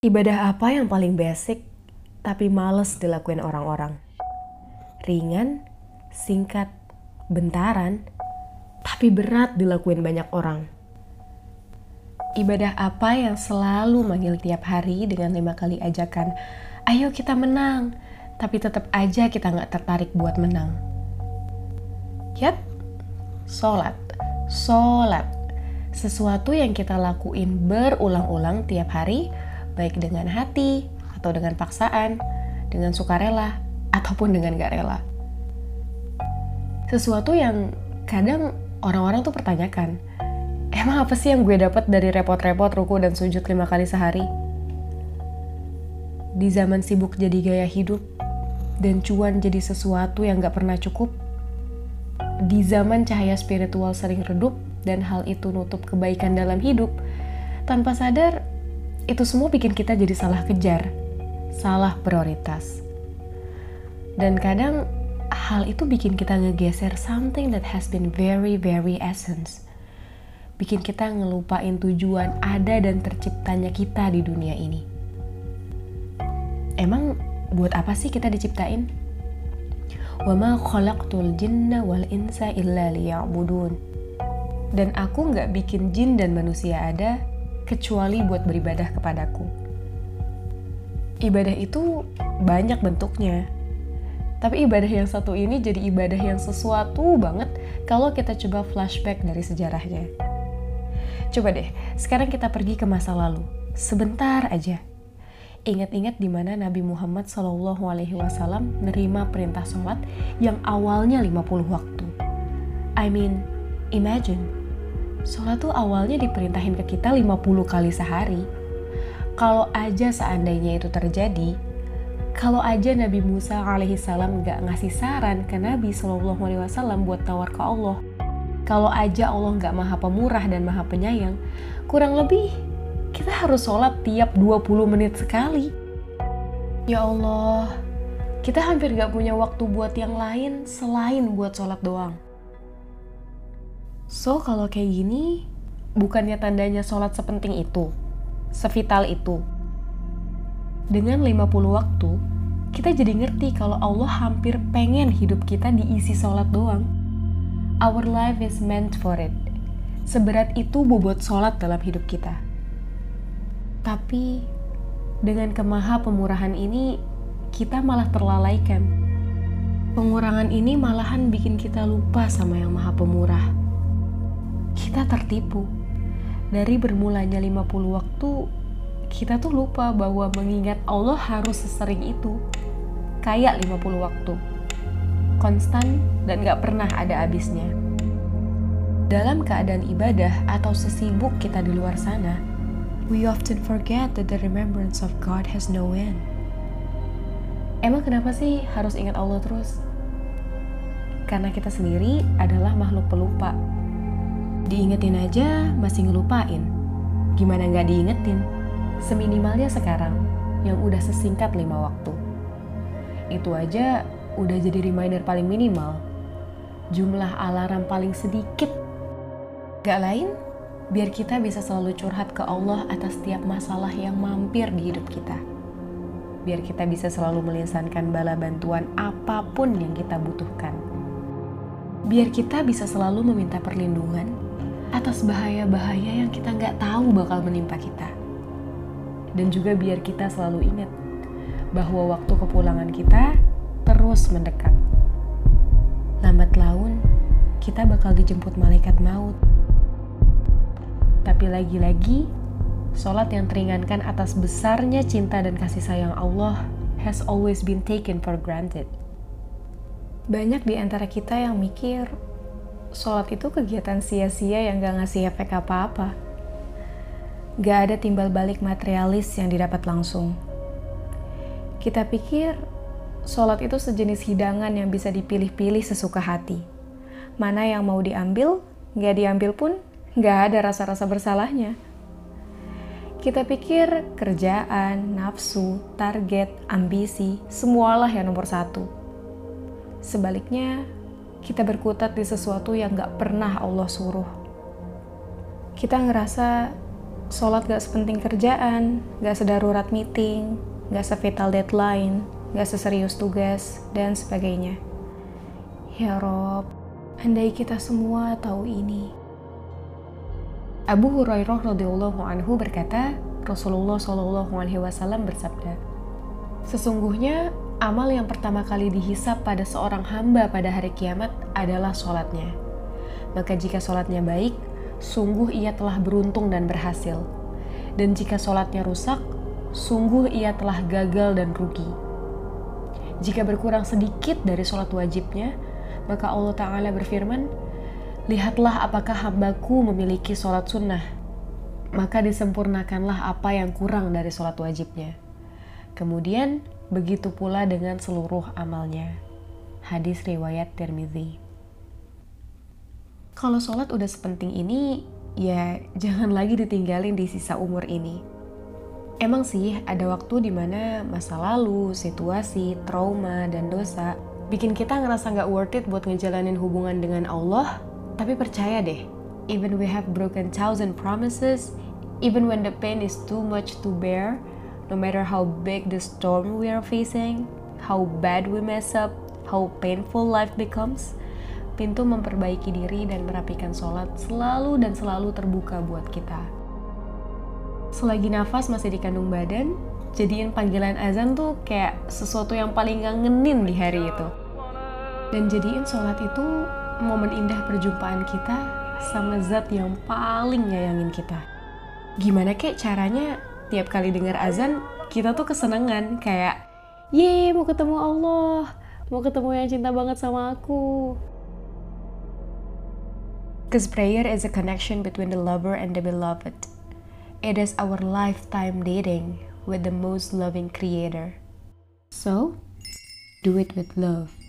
Ibadah apa yang paling basic tapi males dilakuin orang-orang? Ringan, singkat, bentaran, tapi berat dilakuin banyak orang. Ibadah apa yang selalu manggil tiap hari dengan lima kali ajakan, ayo kita menang, tapi tetap aja kita nggak tertarik buat menang. Yap, sholat, sholat. Sesuatu yang kita lakuin berulang-ulang tiap hari, baik dengan hati atau dengan paksaan, dengan sukarela ataupun dengan gak rela. Sesuatu yang kadang orang-orang tuh pertanyakan, emang apa sih yang gue dapat dari repot-repot ruku dan sujud lima kali sehari? Di zaman sibuk jadi gaya hidup dan cuan jadi sesuatu yang gak pernah cukup, di zaman cahaya spiritual sering redup dan hal itu nutup kebaikan dalam hidup, tanpa sadar itu semua bikin kita jadi salah kejar, salah prioritas. Dan kadang hal itu bikin kita ngegeser something that has been very very essence. Bikin kita ngelupain tujuan ada dan terciptanya kita di dunia ini. Emang buat apa sih kita diciptain? Khalaqtul jinna wal insa illa liya'budun. Dan aku nggak bikin jin dan manusia ada kecuali buat beribadah kepadaku. Ibadah itu banyak bentuknya. Tapi ibadah yang satu ini jadi ibadah yang sesuatu banget kalau kita coba flashback dari sejarahnya. Coba deh, sekarang kita pergi ke masa lalu. Sebentar aja. Ingat-ingat di mana Nabi Muhammad Alaihi Wasallam nerima perintah sholat yang awalnya 50 waktu. I mean, imagine Sholat tuh awalnya diperintahin ke kita 50 kali sehari. Kalau aja seandainya itu terjadi, kalau aja Nabi Musa alaihissalam gak ngasih saran ke Nabi Shallallahu alaihi wasallam buat tawar ke Allah, kalau aja Allah gak maha pemurah dan maha penyayang, kurang lebih kita harus sholat tiap 20 menit sekali. Ya Allah, kita hampir gak punya waktu buat yang lain selain buat sholat doang. So kalau kayak gini, bukannya tandanya sholat sepenting itu, sevital itu. Dengan 50 waktu, kita jadi ngerti kalau Allah hampir pengen hidup kita diisi sholat doang. Our life is meant for it. Seberat itu bobot sholat dalam hidup kita. Tapi, dengan kemaha pemurahan ini, kita malah terlalaikan. Pengurangan ini malahan bikin kita lupa sama yang maha pemurah kita tertipu. Dari bermulanya 50 waktu, kita tuh lupa bahwa mengingat Allah harus sesering itu. Kayak 50 waktu. Konstan dan gak pernah ada habisnya. Dalam keadaan ibadah atau sesibuk kita di luar sana, we often forget that the remembrance of God has no end. Emang kenapa sih harus ingat Allah terus? Karena kita sendiri adalah makhluk pelupa Diingetin aja masih ngelupain. Gimana nggak diingetin? Seminimalnya sekarang, yang udah sesingkat lima waktu. Itu aja udah jadi reminder paling minimal. Jumlah alarm paling sedikit. Gak lain, biar kita bisa selalu curhat ke Allah atas setiap masalah yang mampir di hidup kita. Biar kita bisa selalu melisankan bala bantuan apa pun yang kita butuhkan. Biar kita bisa selalu meminta perlindungan atas bahaya-bahaya yang kita nggak tahu bakal menimpa kita. Dan juga biar kita selalu ingat bahwa waktu kepulangan kita terus mendekat. Lambat laun, kita bakal dijemput malaikat maut. Tapi lagi-lagi, sholat yang teringankan atas besarnya cinta dan kasih sayang Allah has always been taken for granted. Banyak di antara kita yang mikir, sholat itu kegiatan sia-sia yang gak ngasih efek apa-apa. Gak ada timbal balik materialis yang didapat langsung. Kita pikir sholat itu sejenis hidangan yang bisa dipilih-pilih sesuka hati. Mana yang mau diambil, gak diambil pun gak ada rasa-rasa bersalahnya. Kita pikir kerjaan, nafsu, target, ambisi, semualah yang nomor satu. Sebaliknya, kita berkutat di sesuatu yang gak pernah Allah suruh. Kita ngerasa Sholat gak sepenting kerjaan, gak sedarurat meeting, gak sevital deadline, gak seserius tugas, dan sebagainya. Ya Rob, andai kita semua tahu ini. Abu Hurairah radhiyallahu anhu berkata, Rasulullah shallallahu alaihi wasallam bersabda, Sesungguhnya amal yang pertama kali dihisap pada seorang hamba pada hari kiamat adalah sholatnya. Maka jika sholatnya baik, sungguh ia telah beruntung dan berhasil. Dan jika sholatnya rusak, sungguh ia telah gagal dan rugi. Jika berkurang sedikit dari sholat wajibnya, maka Allah Ta'ala berfirman, Lihatlah apakah hambaku memiliki sholat sunnah, maka disempurnakanlah apa yang kurang dari sholat wajibnya. Kemudian begitu pula dengan seluruh amalnya. Hadis riwayat Tirmidzi. Kalau sholat udah sepenting ini, ya jangan lagi ditinggalin di sisa umur ini. Emang sih ada waktu di mana masa lalu, situasi, trauma, dan dosa bikin kita ngerasa nggak worth it buat ngejalanin hubungan dengan Allah, tapi percaya deh, even we have broken thousand promises, even when the pain is too much to bear, no matter how big the storm we are facing, how bad we mess up, how painful life becomes, pintu memperbaiki diri dan merapikan sholat selalu dan selalu terbuka buat kita. Selagi nafas masih di kandung badan, jadiin panggilan azan tuh kayak sesuatu yang paling ngangenin di hari itu. Dan jadiin sholat itu momen indah perjumpaan kita sama zat yang paling nyayangin kita. Gimana kek caranya tiap kali dengar azan kita tuh kesenangan kayak ye mau ketemu Allah mau ketemu yang cinta banget sama aku Cause prayer is a connection between the lover and the beloved. It is our lifetime dating with the most loving creator. So, do it with love.